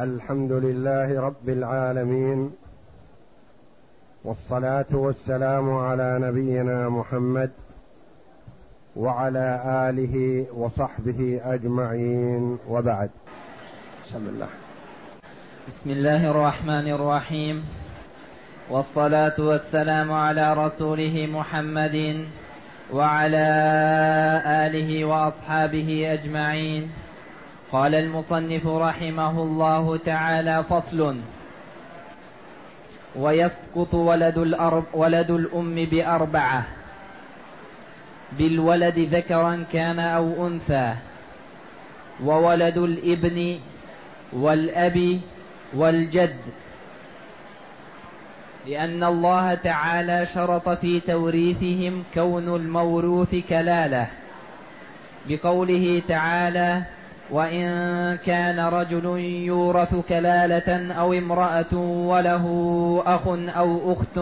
الحمد لله رب العالمين والصلاة والسلام على نبينا محمد وعلى آله وصحبه أجمعين وبعد. بسم الله. بسم الله الرحمن الرحيم. والصلاة والسلام على رسوله محمد وعلى آله وأصحابه أجمعين. قال المصنف رحمه الله تعالى فصل ويسقط ولد الأرب ولد الأم بأربعة. بالولد ذكرا كان أو أنثى. وولد الإبن والأب والجد. لأن الله تعالى شرط في توريثهم كون الموروث كلالة. بقوله تعالى وإن كان رجل يورث كلالة أو امرأة وله أخ أو أخت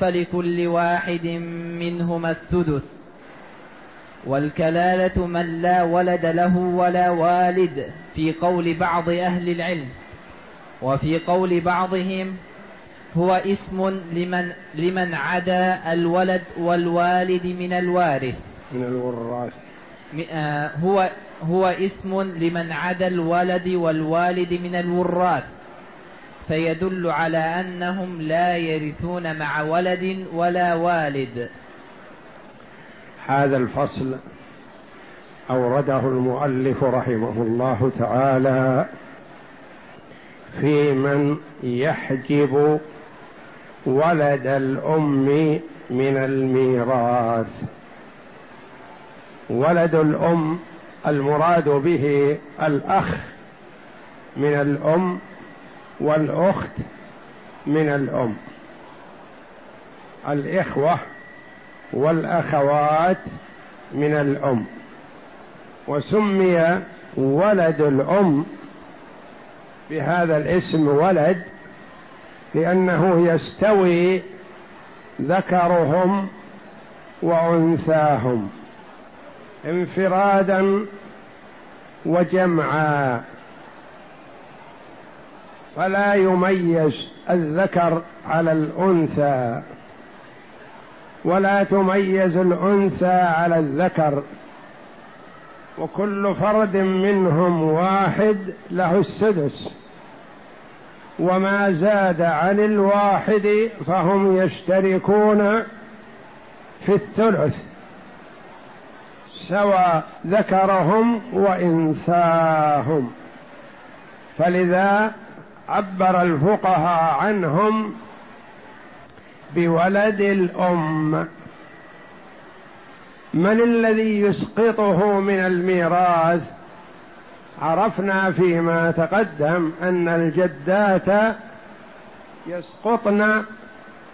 فلكل واحد منهما السدس. والكلالة من لا ولد له ولا والد في قول بعض أهل العلم وفي قول بعضهم هو اسم لمن لمن عدا الولد والوالد من الوارث. من الوراث هو هو اسم لمن عدا الولد والوالد من الوراث. فيدل على أنهم لا يرثون مع ولد ولا والد. هذا الفصل أورده المؤلف رحمه الله تعالى في من يحجب ولد الأم من الميراث. ولد الأم المراد به الأخ من الأم والأخت من الأم. الإخوة والأخوات من الأم. وسمي ولد الأم بهذا الاسم ولد لأنه يستوي ذكرهم وأنثاهم. انفرادا وجمعا. فلا يميز الذكر على الأنثى ولا تميز الأنثى على الذكر. وكل فرد منهم واحد له السدس. وما زاد عن الواحد فهم يشتركون في الثلث. سوى ذكرهم وانثاهم فلذا عبر الفقهاء عنهم بولد الأم. من الذي يسقطه من الميراث؟ عرفنا فيما تقدم أن الجدات يسقطن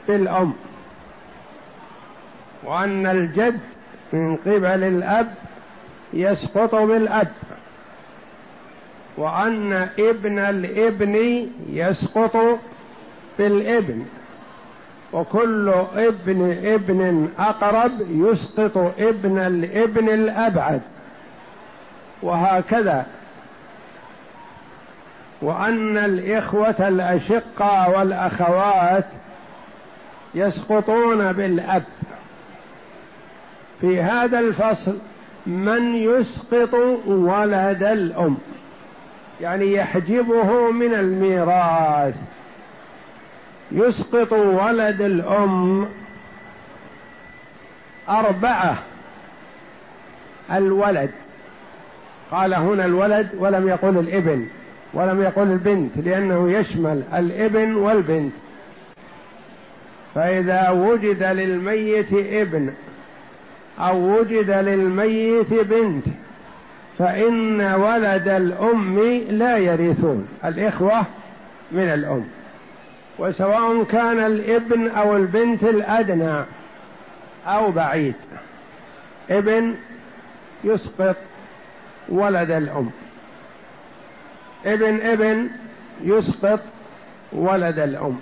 بالأم وأن الجد من قبل الأب يسقط بالأب وأن ابن الابن يسقط بالابن وكل ابن ابن أقرب يسقط ابن الابن الأبعد وهكذا. وأن الإخوة الأشقاء والأخوات يسقطون بالأب. في هذا الفصل من يسقط ولد الأم يعني يحجبه من الميراث. يسقط ولد الأم أربعة الولد. قال هنا الولد ولم يقل الإبن ولم يقل البنت لأنه يشمل الإبن والبنت. فإذا وجد للميت ابن أو وجد للميت بنت فإن ولد الأم لا يرثون الإخوة من الأم. وسواء كان الابن أو البنت الأدنى أو بعيد ابن يسقط ولد الأم. ابن ابن يسقط ولد الأم.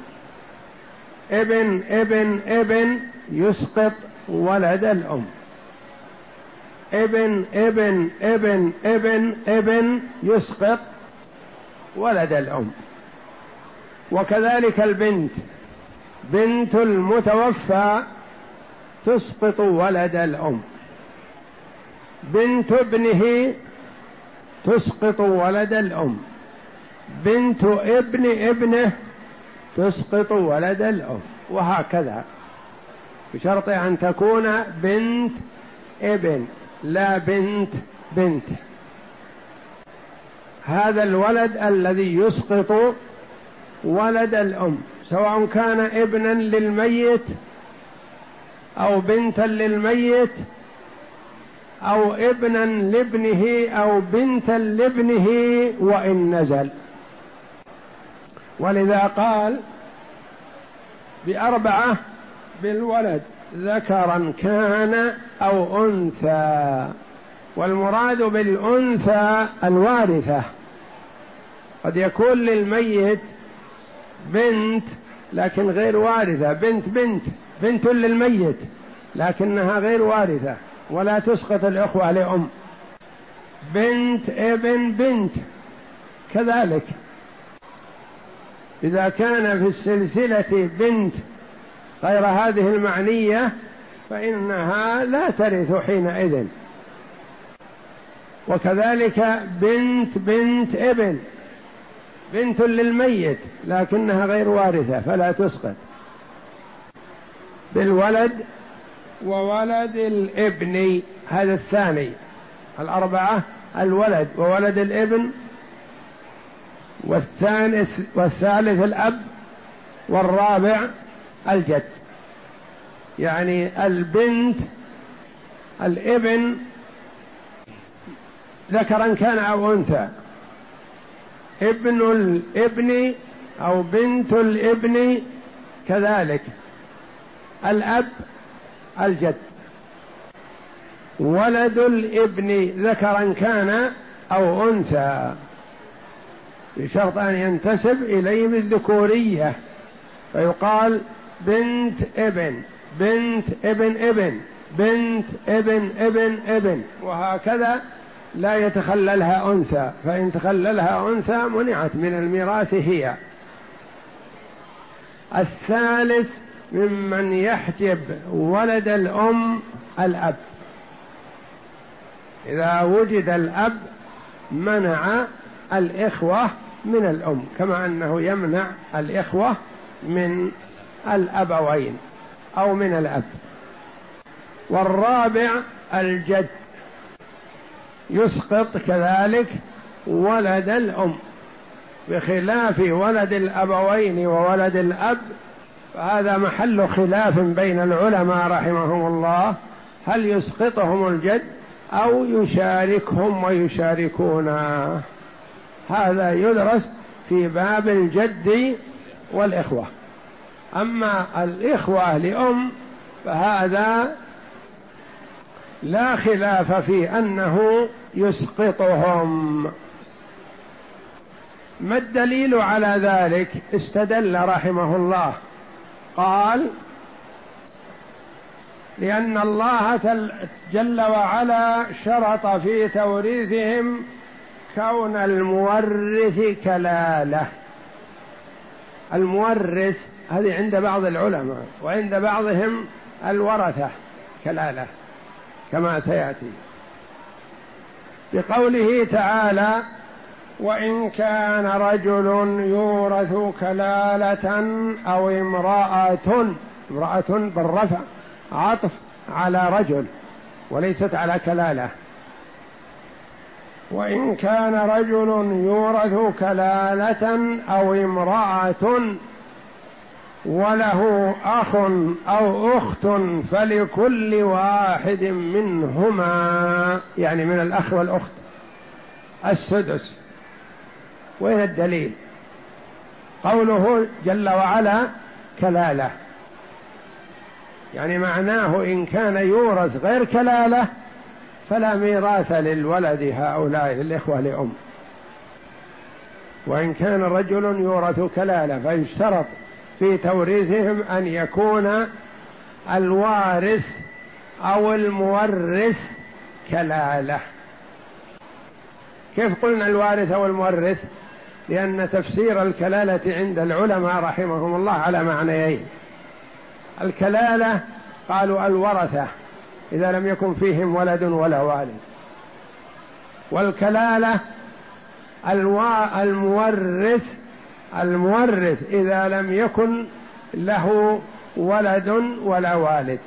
ابن ابن ابن يسقط ولد الأم. ابن ابن ابن ابن ابن يسقط ولد الأم. وكذلك البنت بنت المتوفى تسقط ولد الأم. بنت ابنه تسقط ولد الأم. بنت ابن ابنه تسقط ولد الأم. وهكذا. بشرط أن تكون بنت ابن. لا بنت بنت. هذا الولد الذي يسقط ولد الأم سواء كان ابنا للميت أو بنتا للميت أو ابنا لابنه أو بنتا لابنه وإن نزل. ولذا قال بأربعة بالولد. ذكرا كان أو أنثى والمراد بالأنثى الوارثة. قد يكون للميت بنت لكن غير وارثة بنت بنت بنت للميت لكنها غير وارثة ولا تسقط الإخوة لأم. بنت ابن بنت كذلك. إذا كان في السلسلة بنت غير هذه المعنية فإنها لا ترث حينئذ. وكذلك بنت بنت ابن بنت للميت لكنها غير وارثة فلا تسقط. بالولد وولد الإبن هذا الثاني. الأربعة الولد وولد الإبن. والثالث والثالث الأب والرابع الجد. يعني البنت الابن ذكرا كان أو أنثى. ابن الابن أو بنت الابن كذلك. الأب الجد. ولد الابن ذكرا كان أو أنثى. بشرط أن ينتسب إليه بالذكورية فيقال بنت ابن. بنت ابن ابن بنت ابن ابن ابن. وهكذا لا يتخللها أنثى فإن تخللها أنثى منعت من الميراث هي. الثالث ممن يحجب ولد الأم الأب. إذا وجد الأب منع الإخوة من الأم كما أنه يمنع الإخوة من الأبوين. أو من الأب. والرابع الجد. يسقط كذلك ولد الأم. بخلاف ولد الأبوين وولد الأب فهذا محل خلاف بين العلماء رحمهم الله. هل يسقطهم الجد أو يشاركهم ويشاركونه هذا يدرس في باب الجد والإخوة. أما الإخوة لأم فهذا لا خلاف في أنه يسقطهم. ما الدليل على ذلك؟ استدل رحمه الله. قال لأن الله جل وعلا شرط في توريثهم كون المورث كلالة. المورث هذه عند بعض العلماء وعند بعضهم الورثة كلاله كما سيأتي. بقوله تعالى وإن كان رجل يورث كلالة أو امرأة امرأة بالرفع عطف على رجل وليست على كلالة. وإن كان رجل يورث كلالة أو امرأة وله أخ أو أخت فلكل واحد منهما يعني من الأخ والأخت السدس. وين الدليل؟ قوله جل وعلا كلالة. يعني معناه إن كان يورث غير كلالة فلا ميراث للولد هؤلاء الإخوة لأم. وإن كان رجل يورث كلالة فيشترط في توريثهم أن يكون الوارث أو المورث كلالة. كيف قلنا الوارث أو المورث؟ لأن تفسير الكلالة عند العلماء رحمهم الله على معنيين. الكلالة قالوا الورثة إذا لم يكن فيهم ولد ولا والد. والكلالة المورث المورث إذا لم يكن له ولد ولا والد.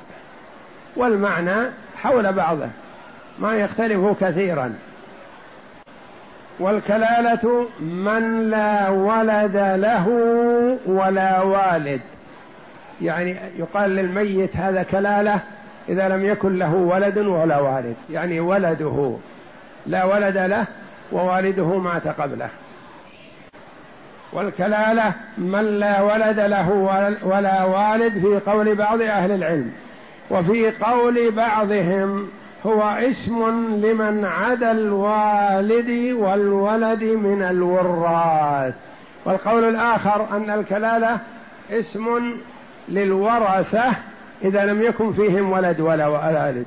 والمعنى حول بعضه ما يختلف كثيرا. والكلالة من لا ولد له ولا والد. يعني يقال للميت هذا كلالة إذا لم يكن له ولد ولا والد. يعني ولده لا ولد له ووالده مات قبله. والكلالة من لا ولد له ولا والد في قول بعض أهل العلم. وفي قول بعضهم هو اسم لمن عدا الوالد والولد من الوراث. والقول الآخر أن الكلالة اسم للورثة إذا لم يكن فيهم ولد ولا والد.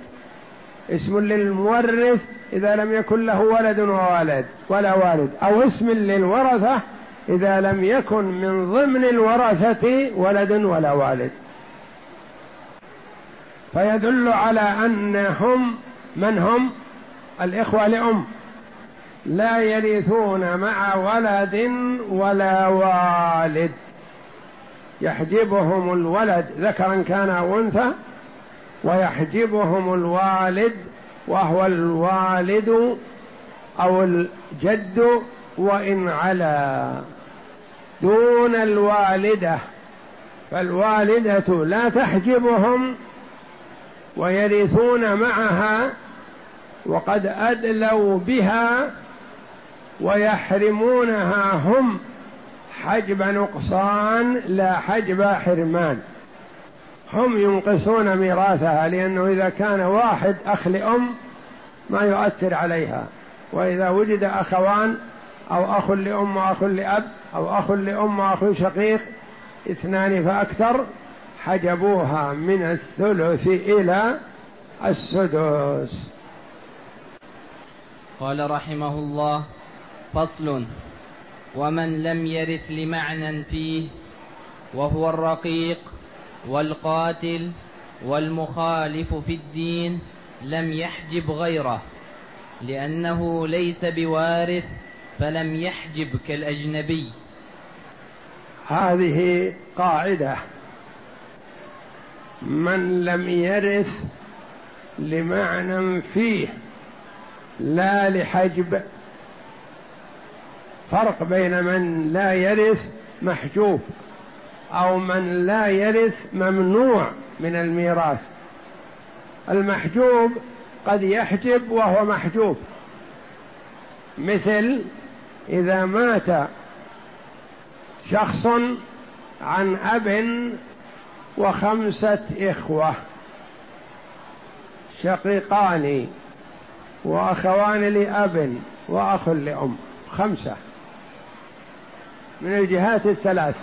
اسم للمورث إذا لم يكن له ولد ووالد ولا والد. أو اسم للورثة إذا لم يكن من ضمن الورثة ولد ولا والد. فيدل على أنهم من هم؟ الإخوة لأم. لا يرثون مع ولد ولا والد. يحجبهم الولد ذكرا كان أو أنثى ويحجبهم الوالد وهو الوالد أو الجد وإن علا دون الوالدة فالوالدة لا تحجبهم ويرثون معها وقد أدلوا بها ويحرمونها هم حجب نقصان لا حجب حرمان. هم ينقصون ميراثها لأنه إذا كان واحد أخ لأم ما يؤثر عليها وإذا وجد أخوان أو أخ لأم وأخ لأب أو أخ لأم وأخ شقيق اثنان فأكثر حجبوها من الثلث إلى السدس. قال رحمه الله فصل ومن لم يرث لمعنى فيه وهو الرقيق والقاتل والمخالف في الدين لم يحجب غيره لأنه ليس بوارث فلم يحجب كالأجنبي. هذه قاعدة. من لم يرث لمعنى فيه لا لحجب. فرق بين من لا يرث محجوب أو من لا يرث ممنوع من الميراث. المحجوب قد يحجب وهو محجوب. مثل إذا مات شخص عن أب وخمسة إخوة شقيقان وأخوان لأب وأخ لأم خمسة. من الجهات الثلاث.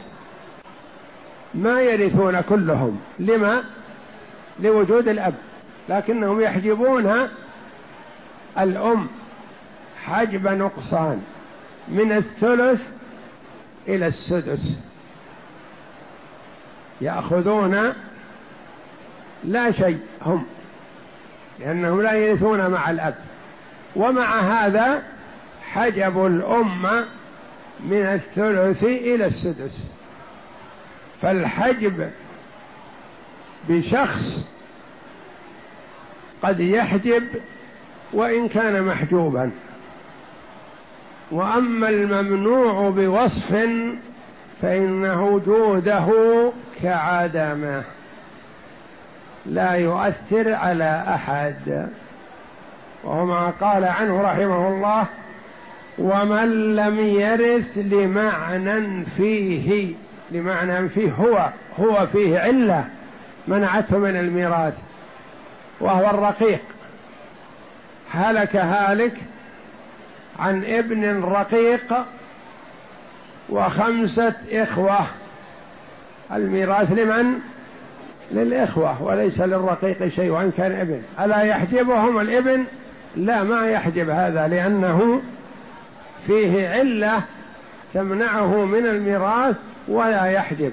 ما يرثون كلهم. لما؟ لوجود الأب. لكنهم يحجبون الأم حجب نقصان. من الثلث إلى السدس. يأخذون لا شيء هم لأنهم لا يرثون مع الأب. ومع هذا حجبوا الأم من الثلث إلى السدس. فالحجب بشخص قد يحجب وإن كان محجوبا. وأما الممنوع بوصف فان وجوده كعدمه لا يؤثر على أحد. وهو ما قال عنه رحمه الله ومن لم يرث لمعنى فيه لمعنى فيه هو هو فيه علة منعته من الميراث وهو الرقيق. هلك هالك عن ابن رقيق وخمسة إخوة الميراث لمن؟ للإخوة وليس للرقيق شيء وإن كان ابن ألا يحجبهم الابن؟ لا ما يحجب هذا لأنه فيه علة تمنعه من الميراث ولا يحجب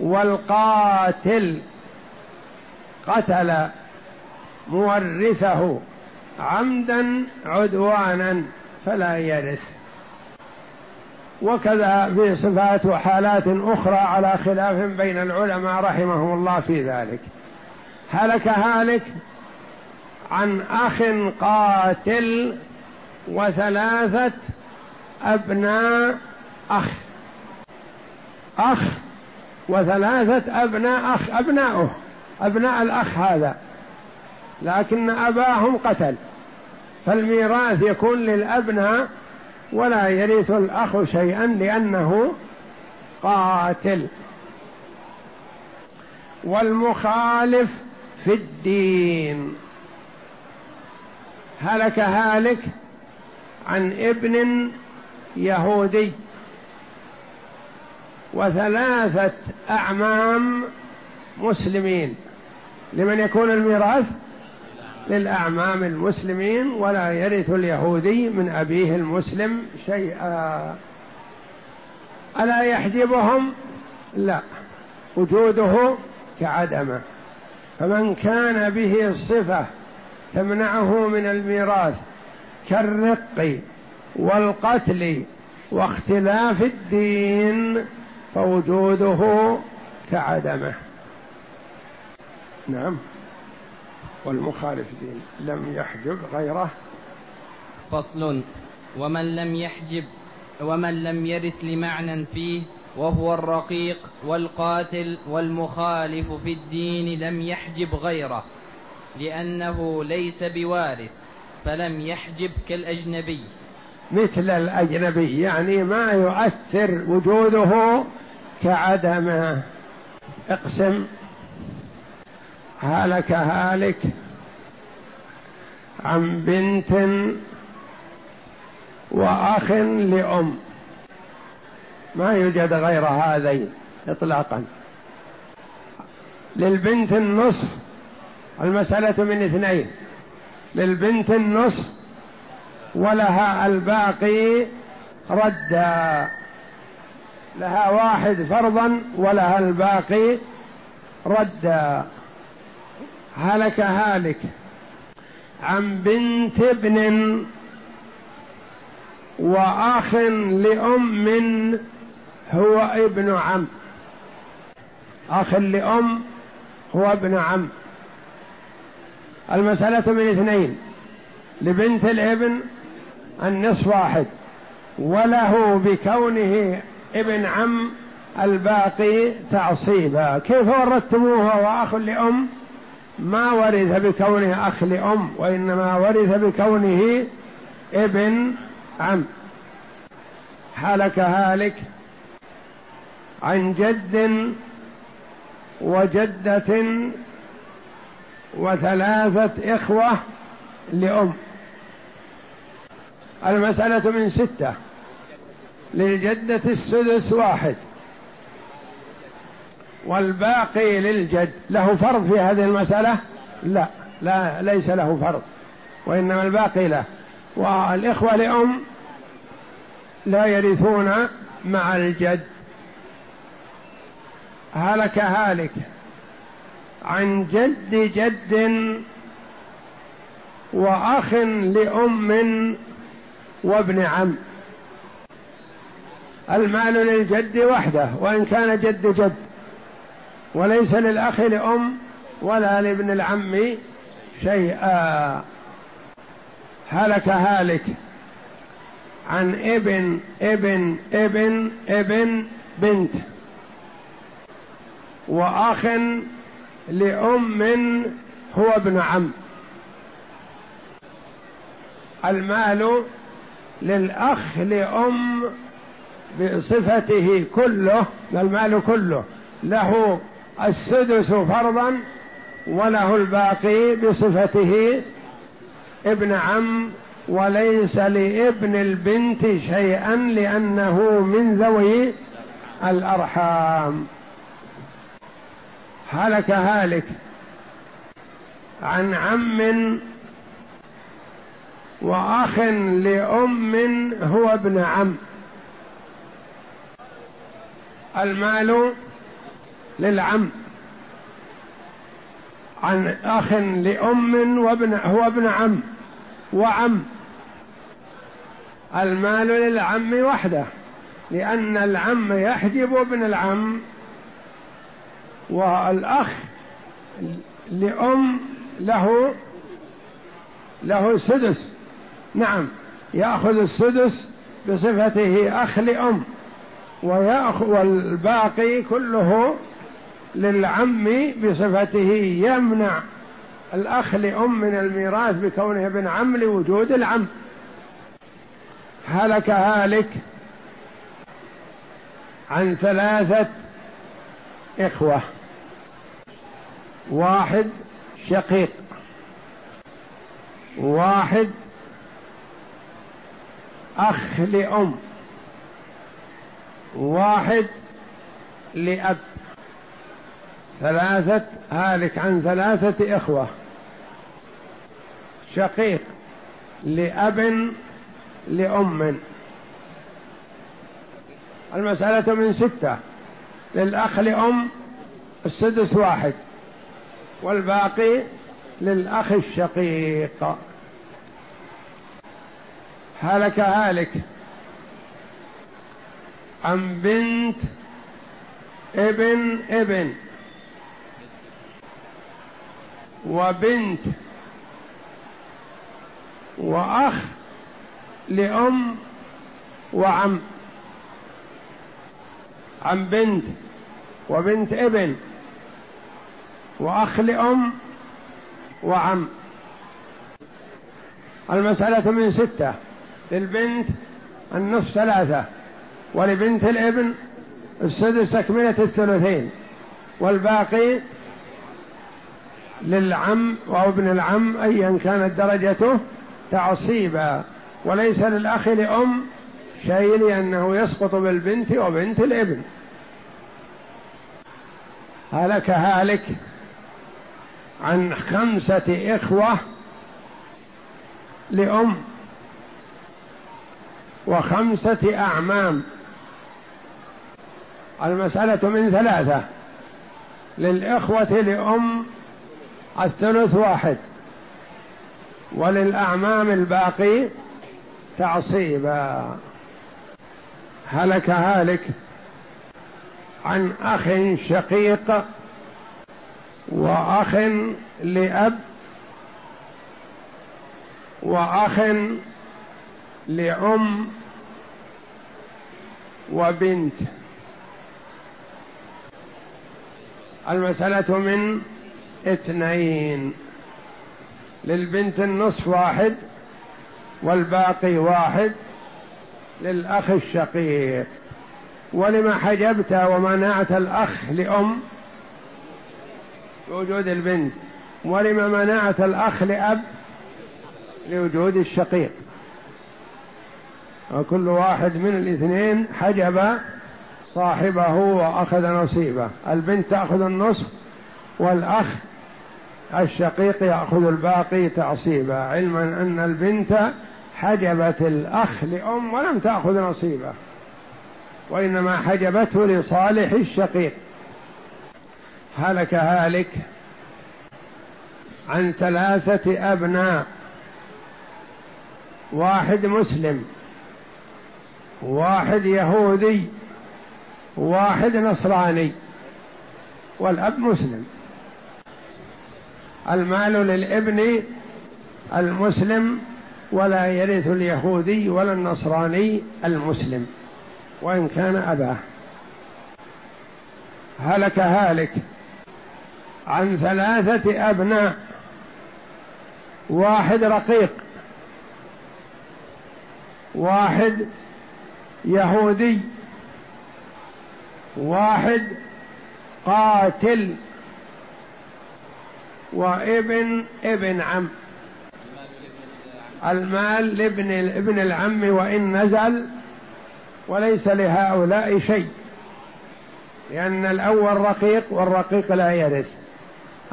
والقاتل قتل مورثه عمدا عدوانا فلا يرث. وكذا في صفات وحالات أخرى على خلاف بين العلماء رحمهم الله في ذلك. هلك هالك عن أخ قاتل وثلاثة أبناء أخ. أخ وثلاثة أبناء أخ أبناؤه أبناء الأخ هذا. لكن أباهم قتل فالميراث يكون للأبناء ولا يرث الأخ شيئا لأنه قاتل. والمخالف في الدين. هلك هالك عن ابن يهودي. وثلاثة أعمام مسلمين. لمن يكون الميراث؟ للأعمام المسلمين ولا يرث اليهودي من أبيه المسلم شيئا. ألا يحجبهم؟ لا. وجوده كعدمه. فمن كان به صفة تمنعه من الميراث كالرق والقتل واختلاف الدين فوجوده كعدمه. نعم. والمخالف دين لم يحجب غيره. فصل. ومن لم يحجب ومن لم يرث لمعنى فيه وهو الرقيق والقاتل والمخالف في الدين لم يحجب غيره لأنه ليس بوارث فلم يحجب كالأجنبي. مثل الأجنبي يعني ما يؤثر وجوده كعدمه إقسم هلك هالك عن بنت وأخ لأم. ما يوجد غير هذين اطلاقا. للبنت النصف المسألة من اثنين. للبنت النصف ولها الباقي ردا. لها واحد فرضا ولها الباقي ردا. هلك هالك عن بنت ابن وأخ لأم هو ابن عم. أخ لأم هو ابن عم. المسألة من اثنين. لبنت الابن النصف واحد وله بكونه ابن عم الباقي تعصيبا. كيف وردتموه وأخ لأم؟ ما ورث بكونه أخ لأم وإنما ورث بكونه ابن عم. هلك هالك عن جد وجدة وثلاثة إخوة لأم. المسألة من ستة. للجدة السدس واحد. والباقي للجد. له فرض في هذه المسألة؟ لا. لا ليس له فرض. وإنما الباقي له. والإخوة لأم لا يرثون مع الجد. هلك هالك عن جد جد وأخ لأم وابن عم. المال للجد وحده وإن كان جد جد. وليس للأخ لأم ولا لابن العم شيئا. هلك هالك عن ابن ابن ابن ابن بنت. وأخ لأم هو ابن عم. المال للأخ لأم بصفته كله المال كله له السدس فرضا وله الباقي بصفته ابن عم وليس لابن البنت شيئا لأنه من ذوي الأرحام. هلك هالك عن عم وأخ لأم هو ابن عم. المال للعم عن أخ لأم وابن هو ابن عم وعم. المال للعم وحده لأن العم يحجب ابن العم والأخ لأم له له سدس. نعم يأخذ السدس بصفته أخ لأم ويأخذ والباقي كله للعم بصفته يمنع الأخ لأم من الميراث بكونه ابن عم لوجود العم. هلك هالك عن ثلاثة إخوة. واحد شقيق واحد أخ لأم واحد لأب. ثلاثة هالك عن ثلاثة إخوة. شقيق لأب لأم. المسألة من ستة. للأخ لأم السدس واحد. والباقي للأخ الشقيق. هلك هالك. عن بنت ابن ابن. وبنت وأخ لأم وعم. عن بنت وبنت ابن وأخ لأم وعم. المسألة من ستة للبنت النصف ثلاثة ولبنت الابن السدس تكملة الثلثين والباقي للعم أو ابن العم أيا كانت درجته تعصيبا وليس للأخ لأم شيء لأنه يسقط بالبنت وبنت الابن. هلك هالك عن خمسة إخوة لأم وخمسة أعمام. المسألة من ثلاثة للإخوة لأم الثلث واحد. وللأعمام الباقي تعصيبا. هلك هالك عن أخ شقيق وأخ لأب وأخ لأم وبنت. المسألة من اثنين للبنت النصف واحد والباقي واحد للأخ الشقيق. ولما حجبت ومنعت الأخ لأم لوجود البنت ولما منعت الأخ لأب لوجود الشقيق. وكل واحد من الاثنين حجب صاحبه وأخذ نصيبه. البنت تأخذ النصف والأخ الشقيق يأخذ الباقي تعصيبا علما أن البنت حجبت الأخ لأم ولم تأخذ نصيبه وإنما حجبته لصالح الشقيق. هلك هالك عن ثلاثة أبناء واحد مسلم واحد يهودي واحد نصراني والأب مسلم. المال للابن المسلم ولا يرث اليهودي ولا النصراني المسلم وإن كان أباه. هلك هالك عن ثلاثة أبناء واحد رقيق واحد يهودي واحد قاتل. وابن ابن عم. المال لابن ابن العم وإن نزل وليس لهؤلاء شيء. لأن الأول رقيق والرقيق لا يرث.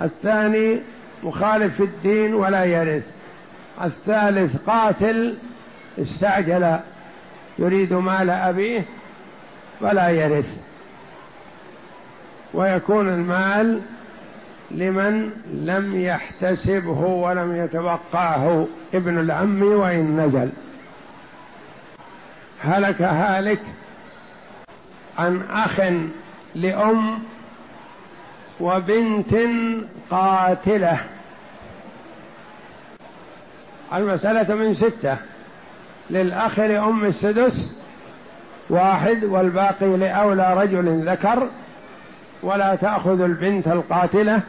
الثاني مخالف في الدين ولا يرث. الثالث قاتل استعجل. يريد مال أبيه فلا يرث. ويكون المال لمن لم يحتسبه ولم يتوقعه ابن العم وإن نزل. هلك هالك عن أخ لأم وبنت قاتلة. المسألة من ستة. للأخ لأم السدس واحد والباقي لأولى رجل ذكر. ولا تأخذ البنت القاتلة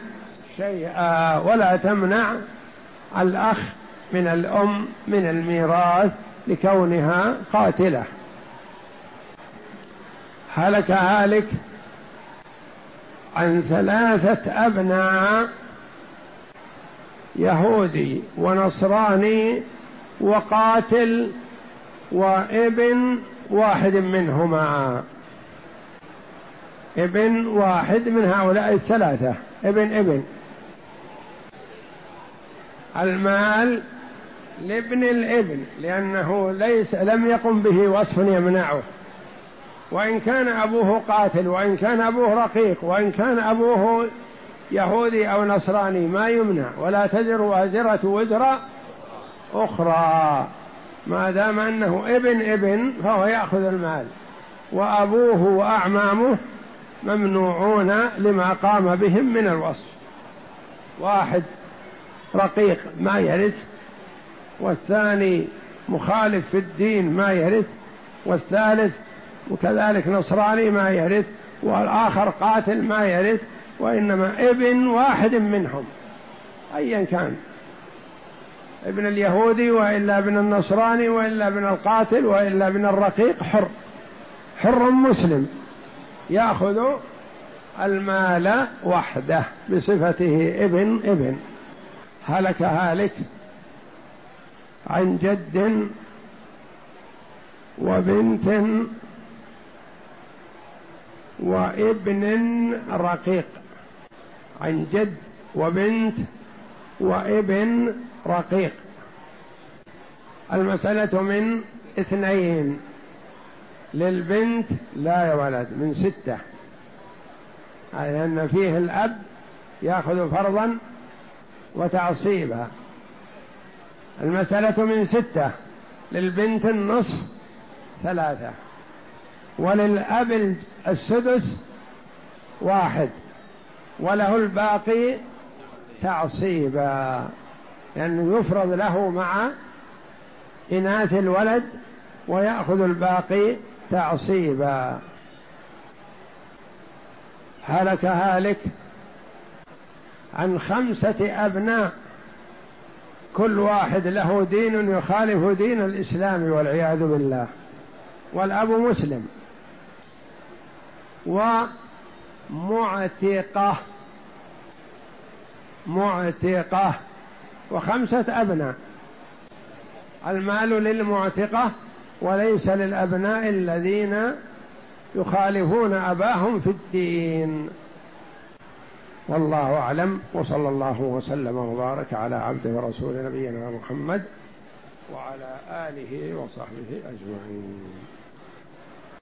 شيئا ولا تمنع الأخ من الأم من الميراث لكونها قاتلة. هلك هالك عن ثلاثة أبناء يهودي ونصراني وقاتل وابن واحد منهما. ابن واحد من هؤلاء الثلاثة. ابن ابن. المال لابن الابن لأنه ليس لم يقم به وصف يمنعه. وإن كان أبوه قاتل وإن كان أبوه رقيق وإن كان أبوه يهودي أو نصراني ما يمنع. ولا تزر وازرة وزر أخرى. ما دام أنه ابن ابن فهو يأخذ المال. وأبوه وأعمامه ممنوعون لما قام بهم من الوصف. واحد رقيق ما يرث والثاني مخالف في الدين ما يرث والثالث وكذلك نصراني ما يرث والآخر قاتل ما يرث وإنما ابن واحد منهم. أيا كان. ابن اليهودي وإلا ابن النصراني وإلا ابن القاتل وإلا ابن الرقيق حر. حر مسلم. ياخذ المال وحده بصفته ابن ابن. هلك هالك عن جد وبنت وابن رقيق. عن جد وبنت وابن رقيق. المسألة من اثنين. للبنت لا ولد من ستة. لأن فيه الأب يأخذ فرضا وتعصيبا. المسألة من ستة للبنت النصف ثلاثة. وللأب السدس واحد. وله الباقي تعصيبا. لأنه يفرض له مع إناث الولد ويأخذ الباقي تعصيبا هلك هالك عن خمسة أبناء كل واحد له دين يخالف دين الإسلام والعياذ بالله. والأب مسلم. ومعتقة معتقة وخمسة أبناء. المال للمعتقة وليس للأبناء الذين يخالفون أباهم في الدين. والله أعلم وصلى الله وسلم وبارك على عبده ورسول نبينا محمد وعلى آله وصحبه أجمعين.